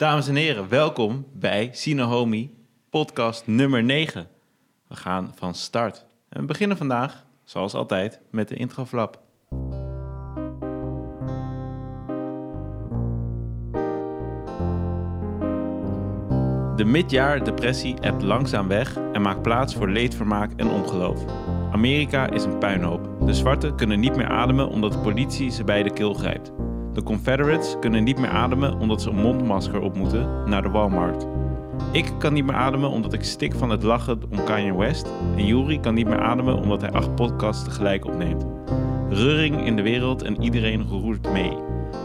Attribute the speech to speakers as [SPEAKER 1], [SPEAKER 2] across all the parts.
[SPEAKER 1] Dames en heren, welkom bij Sinohomi, podcast nummer 9. We gaan van start. En we beginnen vandaag, zoals altijd, met de introflap. De midjaardepressie ebt langzaam weg en maakt plaats voor leedvermaak en ongeloof. Amerika is een puinhoop. De zwarten kunnen niet meer ademen omdat de politie ze bij de keel grijpt. De Confederates kunnen niet meer ademen omdat ze een mondmasker op moeten naar de Walmart. Ik kan niet meer ademen omdat ik stik van het lachen om Kanye West. En Yuri kan niet meer ademen omdat hij acht podcasts tegelijk opneemt. Reuring in de wereld en iedereen roert mee.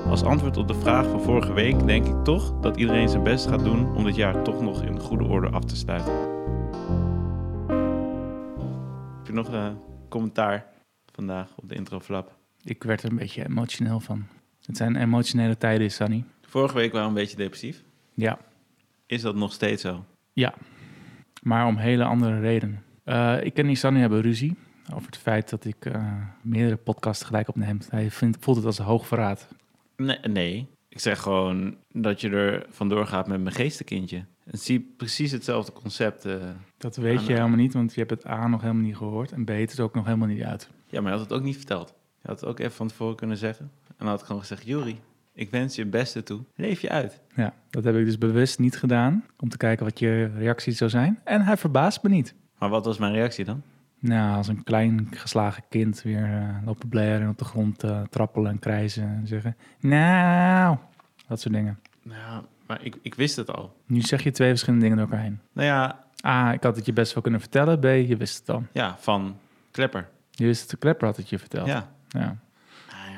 [SPEAKER 1] Als antwoord op de vraag van vorige week denk ik toch dat iedereen zijn best gaat doen om dit jaar toch nog in goede orde af te sluiten. Heb je nog een commentaar vandaag op de introflap?
[SPEAKER 2] Ik werd er een beetje emotioneel van. Het zijn emotionele tijden, Sunny.
[SPEAKER 1] Vorige week waren we een beetje depressief.
[SPEAKER 2] Ja,
[SPEAKER 1] Is dat nog steeds zo?
[SPEAKER 2] ja. Maar om hele andere redenen. Eh, ik en Sunny hebben ruzie over het feit dat ik eh, meerdere podcasts tegelijk opneem. Hij vindt, voelt het als een hoogverraad.
[SPEAKER 1] Nee, nee. Ik zeg gewoon dat je er vandoor gaat met mijn geestenkindje. En zie precies hetzelfde concept. eh.
[SPEAKER 2] Dat weet je helemaal niet, want je hebt het A nog helemaal niet gehoord. En B het is ook nog helemaal niet uit.
[SPEAKER 1] Ja, maar je had het ook niet verteld. Je had het ook even van tevoren kunnen zeggen. En dan had ik gewoon gezegd, Juri, ik wens je het beste toe. Leef je uit.
[SPEAKER 2] Ja, dat heb ik dus bewust niet gedaan. Om te kijken wat je reactie zou zijn. En hij verbaast me niet.
[SPEAKER 1] Maar wat was mijn reactie dan?
[SPEAKER 2] Nou, als een klein geslagen kind weer eh, lopen blaren en op de grond eh, trappelen en krijzen en zeggen... Nou, dat soort dingen.
[SPEAKER 1] Nou, maar ik, ik wist het al.
[SPEAKER 2] Nu zeg je twee verschillende dingen door elkaar heen.
[SPEAKER 1] Nou ja,
[SPEAKER 2] A, ik had het je best wel kunnen vertellen. B, je wist het dan.
[SPEAKER 1] ja, van Klepper.
[SPEAKER 2] Je wist het, de klepper had het je verteld.
[SPEAKER 1] Ja.
[SPEAKER 2] ja.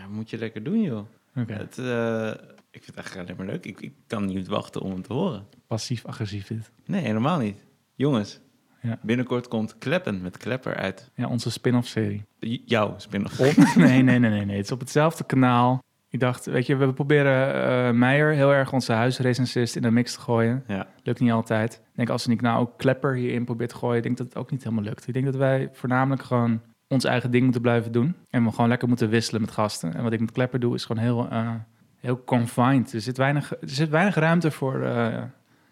[SPEAKER 1] Moet je lekker doen, joh. Het, eh, ik vind het eigenlijk alleen maar leuk. Ik, ik kan niet wachten om hem te horen.
[SPEAKER 2] passief-agressief dit.
[SPEAKER 1] Nee, helemaal niet. Jongens,
[SPEAKER 2] Ja.
[SPEAKER 1] binnenkort komt Kleppen met Klepper uit.
[SPEAKER 2] Ja, onze spin-off serie.
[SPEAKER 1] J- jouw spin-off.
[SPEAKER 2] nee, nee, nee, nee, nee. Het is op hetzelfde kanaal. Ik dacht, weet je, we proberen eh Meijer heel erg onze huisrecensist in de mix te gooien.
[SPEAKER 1] Ja.
[SPEAKER 2] Lukt niet altijd. Ik denk, als niet nou ook Klepper hierin probeert te gooien, ik denk dat het ook niet helemaal lukt. Ik denk dat wij voornamelijk gewoon ons eigen ding moeten blijven doen. En we gewoon lekker moeten wisselen met gasten. En wat ik met Klepper doe, is gewoon heel, eh, heel confined. Er zit weinig, er zit weinig ruimte voor... eh,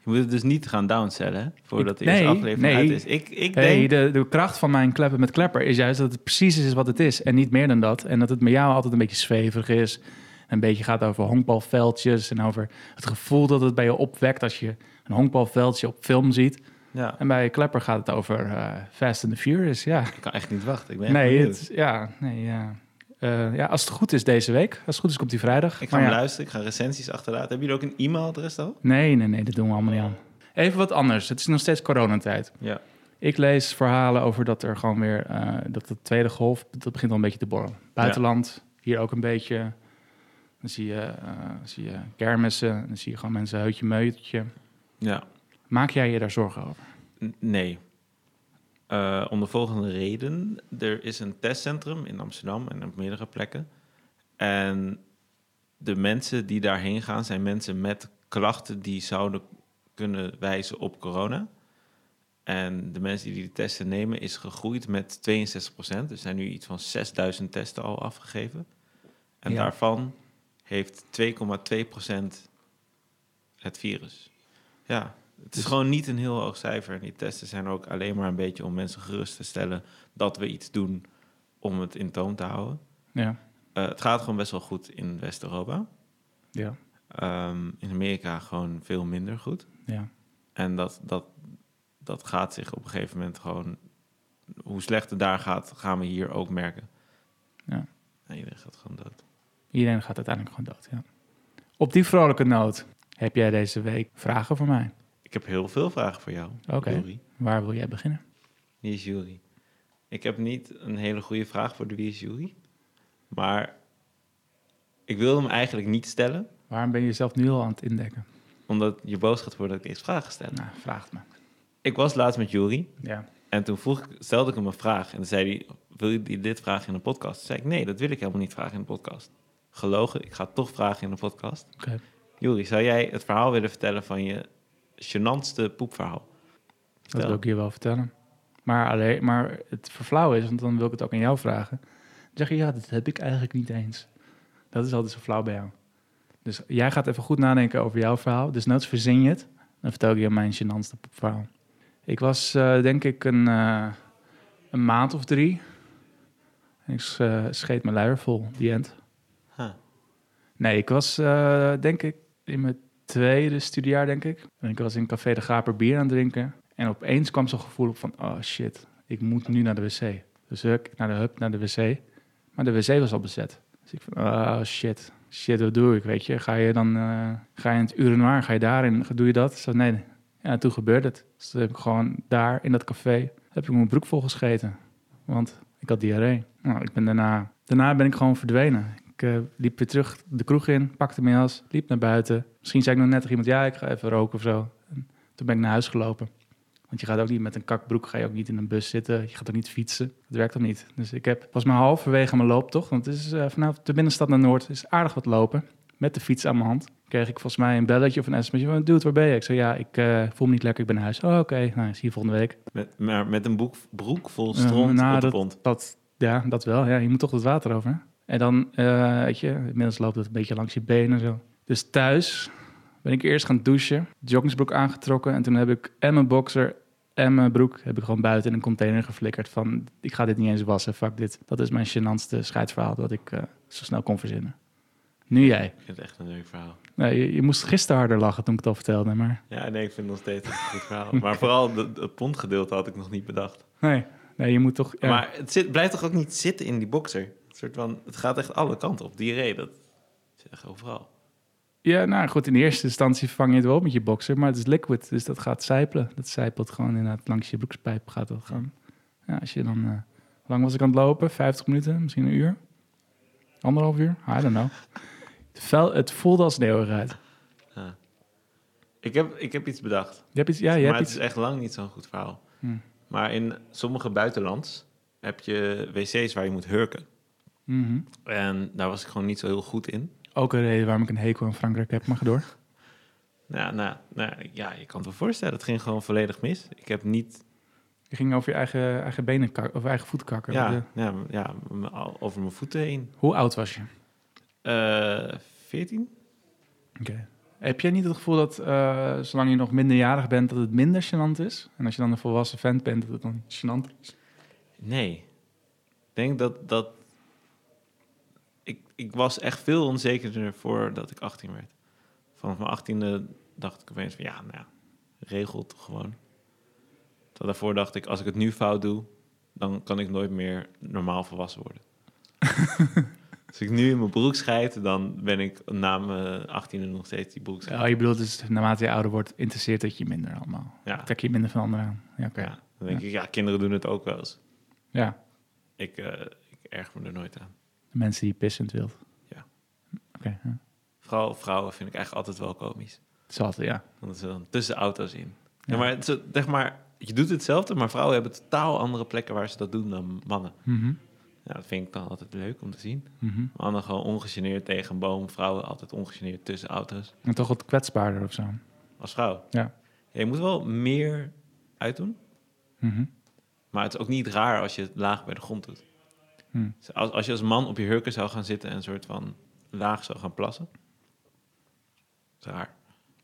[SPEAKER 1] Je moet het dus niet gaan downsellen, voordat de eerste
[SPEAKER 2] nee,
[SPEAKER 1] aflevering
[SPEAKER 2] nee.
[SPEAKER 1] uit is. Ik, ik
[SPEAKER 2] Hey,
[SPEAKER 1] denk...
[SPEAKER 2] de, de kracht van mijn kleppen met klepper is juist dat het precies is wat het is. En niet meer dan dat. En dat het met jou altijd een beetje zweverig is. Een beetje gaat over honkbalveldjes. En over het gevoel dat het bij je opwekt als je een honkbalveldje op film ziet.
[SPEAKER 1] Ja,
[SPEAKER 2] En bij klepper gaat het over eh, Fast and the Furious. Ja,
[SPEAKER 1] ik kan echt niet wachten. Ik ben
[SPEAKER 2] nee, het, ja, nee ja. Eh, ja, als het goed is deze week. Als het goed is, komt die vrijdag.
[SPEAKER 1] Ik ga
[SPEAKER 2] Maar
[SPEAKER 1] hem
[SPEAKER 2] ja.
[SPEAKER 1] luisteren, ik ga recensies achterlaten. Hebben jullie ook een e-mailadres dan?
[SPEAKER 2] Nee, nee, nee, dat doen we allemaal niet aan. Even wat anders. Het is nog steeds coronatijd.
[SPEAKER 1] Ja.
[SPEAKER 2] Ik lees verhalen over dat er gewoon weer, eh, dat de tweede golf, dat begint al een beetje te borrelen. Buitenland, hier ook een beetje. Dan zie je, eh, zie je kermissen, dan zie je gewoon mensen heutje meutje.
[SPEAKER 1] Ja.
[SPEAKER 2] Maak jij je daar zorgen over?
[SPEAKER 1] N- nee. Eh, om de volgende reden. Er is een testcentrum in Amsterdam en op meerdere plekken. En de mensen die daarheen gaan zijn mensen met klachten die zouden kunnen wijzen op corona. En de mensen die die testen nemen is gegroeid met 62%. Er zijn nu iets van 6000 testen al afgegeven. En
[SPEAKER 2] Ja.
[SPEAKER 1] daarvan heeft 2,2% het virus. Ja, het is gewoon niet een heel hoog cijfer. En die testen zijn ook alleen maar een beetje om mensen gerust te stellen dat we iets doen om het in toon te houden.
[SPEAKER 2] Ja,
[SPEAKER 1] Eh, het gaat gewoon best wel goed in West-Europa.
[SPEAKER 2] ja,
[SPEAKER 1] Ehm, in Amerika gewoon veel minder goed.
[SPEAKER 2] ja.
[SPEAKER 1] En dat, dat, dat gaat zich op een gegeven moment gewoon... Hoe slecht het daar gaat, gaan we hier ook merken.
[SPEAKER 2] Ja.
[SPEAKER 1] En iedereen gaat gewoon dood.
[SPEAKER 2] Iedereen gaat uiteindelijk gewoon dood, ja. Op die vrolijke noot heb jij deze week vragen voor mij.
[SPEAKER 1] Ik heb heel veel vragen voor jou,
[SPEAKER 2] Oké. Waar wil jij beginnen?
[SPEAKER 1] Wie is Jury? Ik heb niet een hele goede vraag voor de Wie is Jury. Maar ik wil hem eigenlijk niet stellen.
[SPEAKER 2] Waarom ben je jezelf nu al aan het indekken?
[SPEAKER 1] Omdat je boos gaat worden dat ik eerst vragen stel.
[SPEAKER 2] Nou, vraag het me.
[SPEAKER 1] Ik was laatst met Jury.
[SPEAKER 2] Ja.
[SPEAKER 1] En toen vroeg ik, stelde ik hem een vraag. En toen zei hij, wil je dit vragen in een podcast? Toen zei ik, nee, dat wil ik helemaal niet vragen in een podcast. Gelogen, ik ga het toch vragen in een podcast.
[SPEAKER 2] Oké.
[SPEAKER 1] Jury, zou jij het verhaal willen vertellen van je gênantste poepverhaal?
[SPEAKER 2] Dat wil ik je wel vertellen. Maar, alleen, maar het verflauw is, want dan wil ik het ook aan jou vragen. Dan zeg je, ja, dat heb ik eigenlijk niet eens. Dat is altijd zo flauw bij jou. Dus jij gaat even goed nadenken over jouw verhaal. Dus nooit verzin je het. Dan vertel ik je mijn gênantste verhaal. Ik was eh, denk ik een, eh, een maand of drie. En ik eh, scheet mijn luier vol, die end.
[SPEAKER 1] Huh.
[SPEAKER 2] Nee, ik was eh, denk ik in mijn tweede studiejaar, denk ik. En ik was in Café de Gaper bier aan het drinken. En opeens kwam zo'n gevoel op van, oh shit, ik moet nu naar de wc. Dus ik naar de hub, naar de wc. Maar de wc was al bezet. Dus ik van, oh shit, shit, wat doe ik, weet je? Ga je dan, eh, ga je in het urinoir, ga je daarin, doe je dat? Zo, nee, ja, toen gebeurde het. Dus toen heb ik gewoon daar in dat café, heb ik mijn broek vol gescheten. Want ik had diarree. Nou, ik ben daarna, daarna ben ik gewoon verdwenen. Ik eh, liep weer terug de kroeg in, pakte mijn jas, liep naar buiten. Misschien zei ik nog net tegen iemand, ja, ik ga even roken of zo. En toen ben ik naar huis gelopen. Want je gaat ook niet met een kakbroek, ga je ook niet in een bus zitten. Je gaat ook niet fietsen. Dat werkt ook niet. Dus ik heb pas maar halverwege mijn looptocht, want het is uh, vanaf de binnenstad naar Noord, is aardig wat lopen. Met de fiets aan mijn hand. Kreeg ik volgens mij een belletje of een sms'je van, dude, waar ben je? Ik zei, ja, ik uh, voel me niet lekker, ik ben naar huis. Oh, oké, nou, zie je volgende week.
[SPEAKER 1] Met, maar met een boek, broek vol stront
[SPEAKER 2] Uh, nou,
[SPEAKER 1] op de
[SPEAKER 2] dat,
[SPEAKER 1] pont.
[SPEAKER 2] dat, ja, dat wel. Ja, je moet toch het water over. hè? En dan, eh, weet je, inmiddels loopt het een beetje langs je benen en zo. Dus thuis ben ik eerst gaan douchen, joggingsbroek aangetrokken. En toen heb ik en mijn boxer en mijn broek heb ik gewoon buiten in een container geflikkerd. Van, ik ga dit niet eens wassen, fuck dit. Dat is mijn gênantste scheidsverhaal dat ik eh, zo snel kon verzinnen. Nu jij.
[SPEAKER 1] Ik vind het echt een leuk verhaal.
[SPEAKER 2] Nee, je, je moest gisteren harder lachen toen ik het al vertelde, maar...
[SPEAKER 1] Ja, nee, ik vind het nog steeds een goed verhaal. Maar vooral het pontgedeelte had ik nog niet bedacht.
[SPEAKER 2] Nee, nee je moet toch... Ja.
[SPEAKER 1] Maar het zit, blijft toch ook niet zitten in die boxer? Soort van, het gaat echt alle kanten op. Diarree, dat echt overal.
[SPEAKER 2] Ja, nou goed, in eerste instantie vang je het wel op met je boxer, maar het is liquid, dus dat gaat sijpelen. Dat sijpelt gewoon inderdaad langs je broekspijp. Gaat dat gewoon. Ja, als je dan, hoe lang was ik aan het lopen? 50 minuten, misschien een uur? Anderhalf uur? I don't know. Het, vel, het voelde als een eeuwigheid.
[SPEAKER 1] Ja. Ik, heb, ik heb iets bedacht.
[SPEAKER 2] Je hebt iets, ja, je
[SPEAKER 1] maar
[SPEAKER 2] hebt
[SPEAKER 1] het
[SPEAKER 2] iets.
[SPEAKER 1] is echt lang niet zo'n goed verhaal.
[SPEAKER 2] Hmm.
[SPEAKER 1] Maar in sommige buitenlands heb je wc's waar je moet hurken.
[SPEAKER 2] Mhm.
[SPEAKER 1] En daar was ik gewoon niet zo heel goed in.
[SPEAKER 2] Ook een reden waarom ik een hekel aan Frankrijk heb, maar door.
[SPEAKER 1] Nou, nou, nou, ja, je kan het wel voorstellen. Het ging gewoon volledig mis. Ik heb niet...
[SPEAKER 2] Je ging over je eigen, eigen benen kakken, of eigen voeten kakken.
[SPEAKER 1] Ja,
[SPEAKER 2] De-
[SPEAKER 1] ja, ja, over mijn voeten heen.
[SPEAKER 2] Hoe oud was je?
[SPEAKER 1] Eh 14?
[SPEAKER 2] Oké. Heb jij niet het gevoel dat eh, zolang je nog minderjarig bent, dat het minder gênant is? En als je dan een volwassen vent bent, dat het dan gênant is?
[SPEAKER 1] Nee. Ik denk dat... dat ik, ik was echt veel onzekerder voordat ik 18 werd. Vanaf mijn 18e dacht ik opeens van... Ja, nou ja, regel toch gewoon. Terwijl daarvoor dacht ik, als ik het nu fout doe... dan kan ik nooit meer normaal volwassen worden. als ik nu in mijn broek scheid... dan ben ik na mijn 18e nog steeds die broek scheid.
[SPEAKER 2] Oh, je bedoelt dus naarmate je ouder wordt, interesseert het je minder allemaal.
[SPEAKER 1] Ja.
[SPEAKER 2] Trek je minder van anderen aan. Ja.
[SPEAKER 1] Ja, dan denk ik, ja, kinderen doen het ook wel eens.
[SPEAKER 2] Ja,
[SPEAKER 1] Ik, eh, ik erg me er nooit aan.
[SPEAKER 2] Mensen die pissend wilt.
[SPEAKER 1] Ja.
[SPEAKER 2] Oké, ja.
[SPEAKER 1] Vooral vrouwen vind ik eigenlijk altijd wel komisch.
[SPEAKER 2] Altijd, ja.
[SPEAKER 1] Want ze dan tussen auto's in. Ja.
[SPEAKER 2] Ja.
[SPEAKER 1] maar, zeg maar, je doet hetzelfde, maar vrouwen hebben totaal andere plekken waar ze dat doen dan mannen.
[SPEAKER 2] Mhm,
[SPEAKER 1] Ja, dat vind ik dan altijd leuk om te zien.
[SPEAKER 2] mhm.
[SPEAKER 1] Mannen gewoon ongegeneerd tegen een boom, vrouwen altijd ongegeneerd tussen auto's.
[SPEAKER 2] En toch wat kwetsbaarder of zo.
[SPEAKER 1] Als vrouw.
[SPEAKER 2] Ja.
[SPEAKER 1] Ja, je moet wel meer uitdoen,
[SPEAKER 2] Mhm.
[SPEAKER 1] maar het is ook niet raar als je het laag bij de grond doet.
[SPEAKER 2] Hm.
[SPEAKER 1] Dus Als, als je als man op je hurken zou gaan zitten en een soort van laag zou gaan plassen. Dat is raar.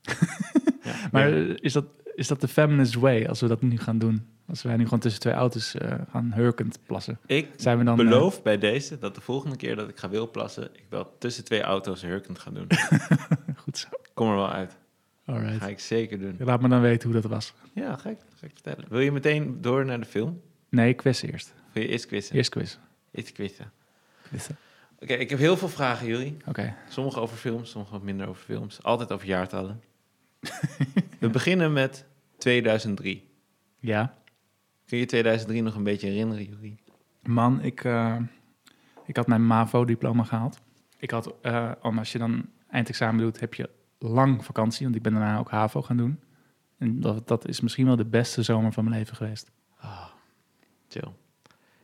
[SPEAKER 1] ja,
[SPEAKER 2] Maar
[SPEAKER 1] ja.
[SPEAKER 2] is dat, is dat de feminist way, als we dat nu gaan doen? Als wij nu gewoon tussen twee auto's eh, gaan hurkend plassen.
[SPEAKER 1] ik
[SPEAKER 2] Zijn we dan... eh,
[SPEAKER 1] beloof bij deze dat de volgende keer dat ik ga wilplassen, ik dat tussen twee auto's hurkend ga doen.
[SPEAKER 2] goed zo.
[SPEAKER 1] Kom er wel uit.
[SPEAKER 2] Alright.
[SPEAKER 1] Ga ik zeker doen.
[SPEAKER 2] Laat me dan weten hoe dat was.
[SPEAKER 1] Ja, ga ik, ga ik vertellen. Wil je meteen door naar de film?
[SPEAKER 2] Nee, quiz eerst.
[SPEAKER 1] Wil je eerst quizzen?
[SPEAKER 2] Eerst quiz.
[SPEAKER 1] Eerst quizzen.
[SPEAKER 2] Quizzen.
[SPEAKER 1] Oké, ik heb heel veel vragen, jullie.
[SPEAKER 2] Oké.
[SPEAKER 1] Sommige over films, sommige wat minder over films. Altijd over jaartallen. We beginnen met 2003.
[SPEAKER 2] Ja.
[SPEAKER 1] Kun je 2003 nog een beetje herinneren, Juri?
[SPEAKER 2] Man, ik, eh, ik had mijn MAVO-diploma gehaald. Ik had, om als je dan eindexamen doet, heb je lang vakantie. Want ik ben daarna ook HAVO gaan doen. En dat, dat is misschien wel de beste zomer van mijn leven geweest.
[SPEAKER 1] Ah, chill.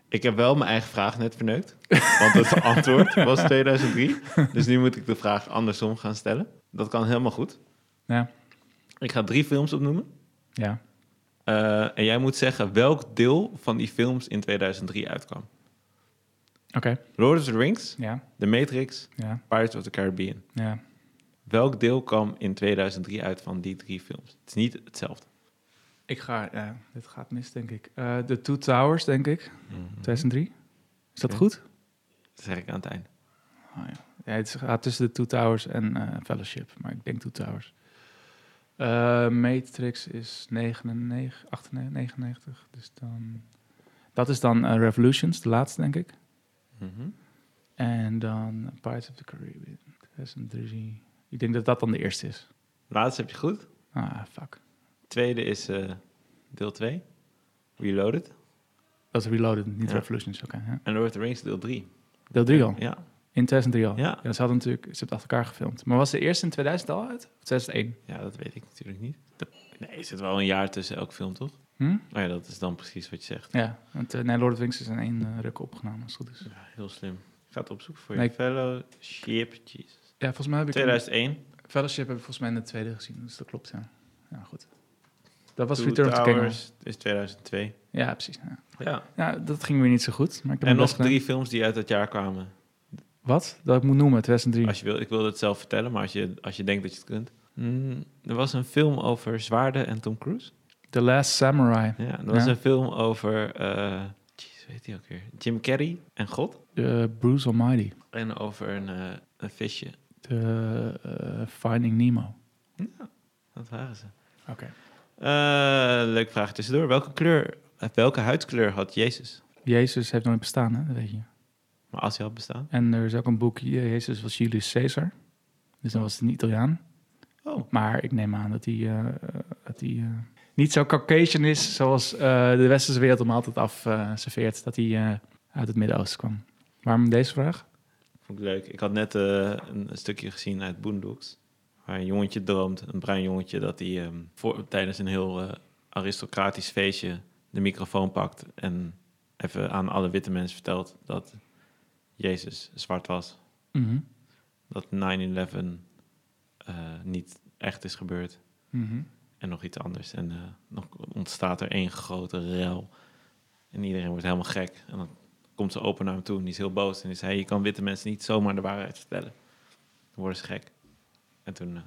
[SPEAKER 1] Ik heb wel mijn eigen vraag net verneukt. Want het antwoord was 2003. Dus nu moet ik de vraag andersom gaan stellen. Dat kan helemaal goed.
[SPEAKER 2] Ja.
[SPEAKER 1] Ik ga drie films opnoemen.
[SPEAKER 2] Ja.
[SPEAKER 1] Eh, en jij moet zeggen welk deel van die films in 2003 uitkwam.
[SPEAKER 2] Oké.
[SPEAKER 1] Lord of the Rings,
[SPEAKER 2] Ja.
[SPEAKER 1] The Matrix,
[SPEAKER 2] Ja.
[SPEAKER 1] Pirates of the Caribbean.
[SPEAKER 2] Ja.
[SPEAKER 1] Welk deel kwam in 2003 uit van die drie films? Het is niet hetzelfde.
[SPEAKER 2] Ik ga, ja, dit gaat mis, denk ik. Eh The Two Towers, denk ik. 2003. Is dat goed?
[SPEAKER 1] Dat zeg ik aan het eind.
[SPEAKER 2] Oh, ja. ja, het gaat tussen de Two Towers en eh, Fellowship, maar ik denk Two Towers. Eh, Matrix is 99, 98, 99, dus dan... Dat is dan Revolutions, de laatste, denk ik.
[SPEAKER 1] Mhm.
[SPEAKER 2] En dan Pirates of the Caribbean, 2003. Ik denk dat dat dan de eerste is.
[SPEAKER 1] Laatste heb je goed.
[SPEAKER 2] Ah, fuck.
[SPEAKER 1] Tweede is eh, deel 2. Reloaded.
[SPEAKER 2] Dat is Reloaded, niet
[SPEAKER 1] Ja.
[SPEAKER 2] Revolutions, oké. ja.
[SPEAKER 1] En Lord of the Rings deel 3.
[SPEAKER 2] Deel 3 al?
[SPEAKER 1] Ja.
[SPEAKER 2] In 2003 al?
[SPEAKER 1] Ja.
[SPEAKER 2] ja ze hadden natuurlijk, ze hebben het achter elkaar gefilmd. Maar was de eerste in 2000 al uit? Of 2001?
[SPEAKER 1] ja, dat weet ik natuurlijk niet. Nee, er zit wel een jaar tussen elk film, toch?
[SPEAKER 2] Hm?
[SPEAKER 1] Oh ja, dat is dan precies wat je zegt.
[SPEAKER 2] Ja, want uh, nee, Lord of the Rings is in één uh, ruk opgenomen, als het goed is.
[SPEAKER 1] Ja, heel slim. Ik ga het opzoeken voor je. Fellowship, Jesus.
[SPEAKER 2] Ja, volgens mij heb ik...
[SPEAKER 1] 2001.
[SPEAKER 2] Fellowship heb ik volgens mij in de tweede gezien, dus dat klopt, ja. Ja, goed. Dat was
[SPEAKER 1] Two
[SPEAKER 2] Return of the King.
[SPEAKER 1] Towers is 2002.
[SPEAKER 2] Ja, precies. Ja.
[SPEAKER 1] Ja.
[SPEAKER 2] dat ging weer niet zo goed. Maar ik heb
[SPEAKER 1] En nog drie films die uit dat jaar kwamen.
[SPEAKER 2] Wat? Dat ik moet noemen, 2003.
[SPEAKER 1] Als je wil, ik wilde het zelf vertellen, maar als je, als je denkt dat je het kunt. Mm, er was een film over zwaarden en Tom Cruise.
[SPEAKER 2] The Last Samurai.
[SPEAKER 1] Ja, er was
[SPEAKER 2] Ja.
[SPEAKER 1] een film over, eh jeez, heet die ook weer? Jim Carrey en God.
[SPEAKER 2] Uh, Bruce Almighty.
[SPEAKER 1] En over een, eh, een visje.
[SPEAKER 2] The Finding Nemo.
[SPEAKER 1] Ja, dat waren ze.
[SPEAKER 2] Oké.
[SPEAKER 1] Leuk vraag tussendoor. Welke kleur, eh, welke huidskleur had Jezus?
[SPEAKER 2] Jezus heeft nooit bestaan, hè? dat weet je.
[SPEAKER 1] Maar als hij had bestaan?
[SPEAKER 2] En er is ook een boek, Jezus was Julius Caesar. Dus dan was het een Italiaan.
[SPEAKER 1] Oh,
[SPEAKER 2] Maar ik neem aan dat hij, eh, dat hij eh, niet zo Caucasian is zoals eh, de westerse wereld hem altijd af eh, serveert. Dat hij eh, uit het Midden-Oosten kwam. Waarom deze vraag?
[SPEAKER 1] vond ik leuk. Ik had net eh, een, een stukje gezien uit Boondocks. Waar een jongetje droomt, een bruin jongetje, dat hij ehm, voor, tijdens een heel eh, aristocratisch feestje de microfoon pakt en even aan alle witte mensen vertelt dat Jezus zwart was.
[SPEAKER 2] Mhm.
[SPEAKER 1] Dat 9-11 eh, niet echt is gebeurd.
[SPEAKER 2] Mhm.
[SPEAKER 1] En nog iets anders. En eh, nog ontstaat er één grote rel. En iedereen wordt helemaal gek. En dan komt ze open naar hem toe en die is heel boos. En die zei, je kan witte mensen niet zomaar de waarheid vertellen. Dan worden ze gek. En toen eh,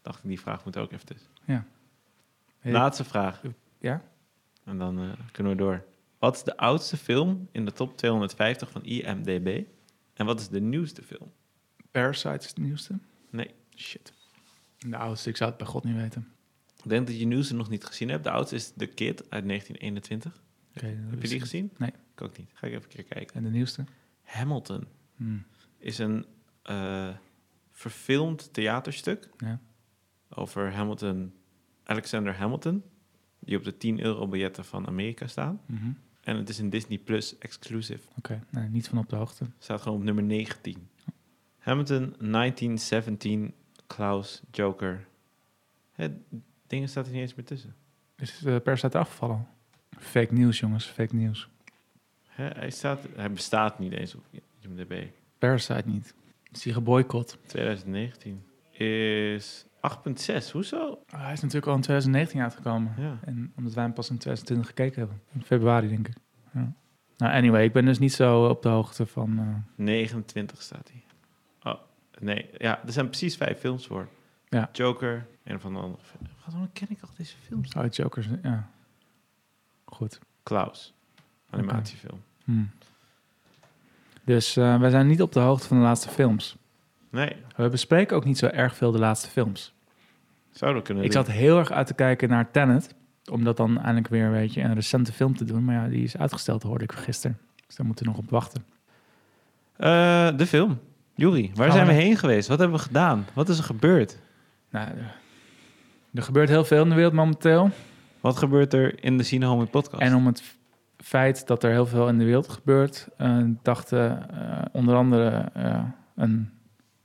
[SPEAKER 1] dacht ik, die vraag moet ook even tussen.
[SPEAKER 2] Ja. Hey,
[SPEAKER 1] Laatste vraag.
[SPEAKER 2] Ja?
[SPEAKER 1] En dan eh, kunnen we door. Wat is de oudste film in de top 250 van IMDb? En wat is de nieuwste film?
[SPEAKER 2] Parasite is de nieuwste?
[SPEAKER 1] Nee.
[SPEAKER 2] Shit. De oudste, ik zou het bij God niet weten.
[SPEAKER 1] Ik denk dat je nieuwste nog niet gezien hebt. De oudste is The Kid uit 1921.
[SPEAKER 2] Oké, dat
[SPEAKER 1] Heb je die gezien?
[SPEAKER 2] Nee.
[SPEAKER 1] Ik ook niet. Ga ik even een keer kijken.
[SPEAKER 2] En de nieuwste?
[SPEAKER 1] Hamilton
[SPEAKER 2] Hmm.
[SPEAKER 1] is een eh, verfilmd theaterstuk
[SPEAKER 2] Ja.
[SPEAKER 1] over Hamilton, Alexander Hamilton, die op de 10 euro biljetten van Amerika staan.
[SPEAKER 2] Mhm.
[SPEAKER 1] En het is een Disney Plus exclusive.
[SPEAKER 2] Oké, nee, niet van op de hoogte.
[SPEAKER 1] Staat gewoon op nummer 19. Hamilton 1917, Klaus, Joker. Het dingen staat er niet eens meer tussen.
[SPEAKER 2] Is uh, Parasite afgevallen? Fake nieuws, jongens. Fake nieuws.
[SPEAKER 1] Hij, staat, hij bestaat niet eens op IMDb.
[SPEAKER 2] Parasite niet. Is die geboycott?
[SPEAKER 1] 2019 is 8,6. Hoezo?
[SPEAKER 2] Ah, hij is natuurlijk al in 2019 uitgekomen.
[SPEAKER 1] Ja.
[SPEAKER 2] En omdat wij hem pas in 2020 gekeken hebben. In februari, denk ik. Ja. Nou, anyway, ik ben dus niet zo op de hoogte van... eh,
[SPEAKER 1] 29 staat hij. Oh, nee. Ja, er zijn precies vijf films voor.
[SPEAKER 2] Ja.
[SPEAKER 1] Joker, een van de andere. Waarom ken ik al deze films?
[SPEAKER 2] Oh, Jokers, ja. Goed.
[SPEAKER 1] Klaus, animatiefilm.
[SPEAKER 2] Hm. Dus eh, wij zijn niet op de hoogte van de laatste films.
[SPEAKER 1] Nee,
[SPEAKER 2] We bespreken ook niet zo erg veel de laatste films.
[SPEAKER 1] zouden kunnen
[SPEAKER 2] Ik zat heel erg uit te kijken naar Tenet. Om dat dan eindelijk weer een beetje een recente film te doen. Maar ja, die is uitgesteld, hoorde ik gisteren. Dus daar moeten we nog op wachten.
[SPEAKER 1] Eh, de film. Juri, waar
[SPEAKER 2] Gaan
[SPEAKER 1] zijn we
[SPEAKER 2] we-
[SPEAKER 1] heen geweest? Wat hebben we gedaan? Wat is er gebeurd?
[SPEAKER 2] Nou, eh, er gebeurt heel veel in de wereld momenteel.
[SPEAKER 1] Wat gebeurt er in de Cine Home podcast?
[SPEAKER 2] En om het feit dat er heel veel in de wereld gebeurt, eh, dachten eh, onder andere eh, een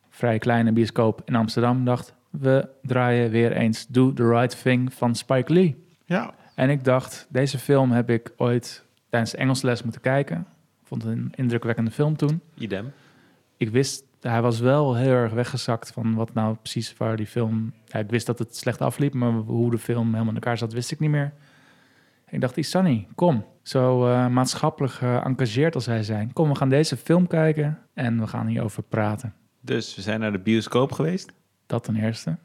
[SPEAKER 2] vrij kleine bioscoop in Amsterdam, dacht we draaien weer eens Do the Right Thing van Spike Lee.
[SPEAKER 1] Ja.
[SPEAKER 2] En ik dacht, deze film heb ik ooit tijdens de Engelsles moeten kijken. Ik vond het een indrukwekkende film toen.
[SPEAKER 1] Idem.
[SPEAKER 2] Ik wist, hij was wel heel erg weggezakt van wat nou precies waar die film... Ja, ik wist dat het slecht afliep, maar hoe de film helemaal in elkaar zat, wist ik niet meer. Ik dacht, Isani, kom. Zo eh, maatschappelijk geëngageerd als wij zijn. Kom, we gaan deze film kijken en we gaan hierover praten.
[SPEAKER 1] Dus we zijn naar de bioscoop geweest.
[SPEAKER 2] Dat ten eerste.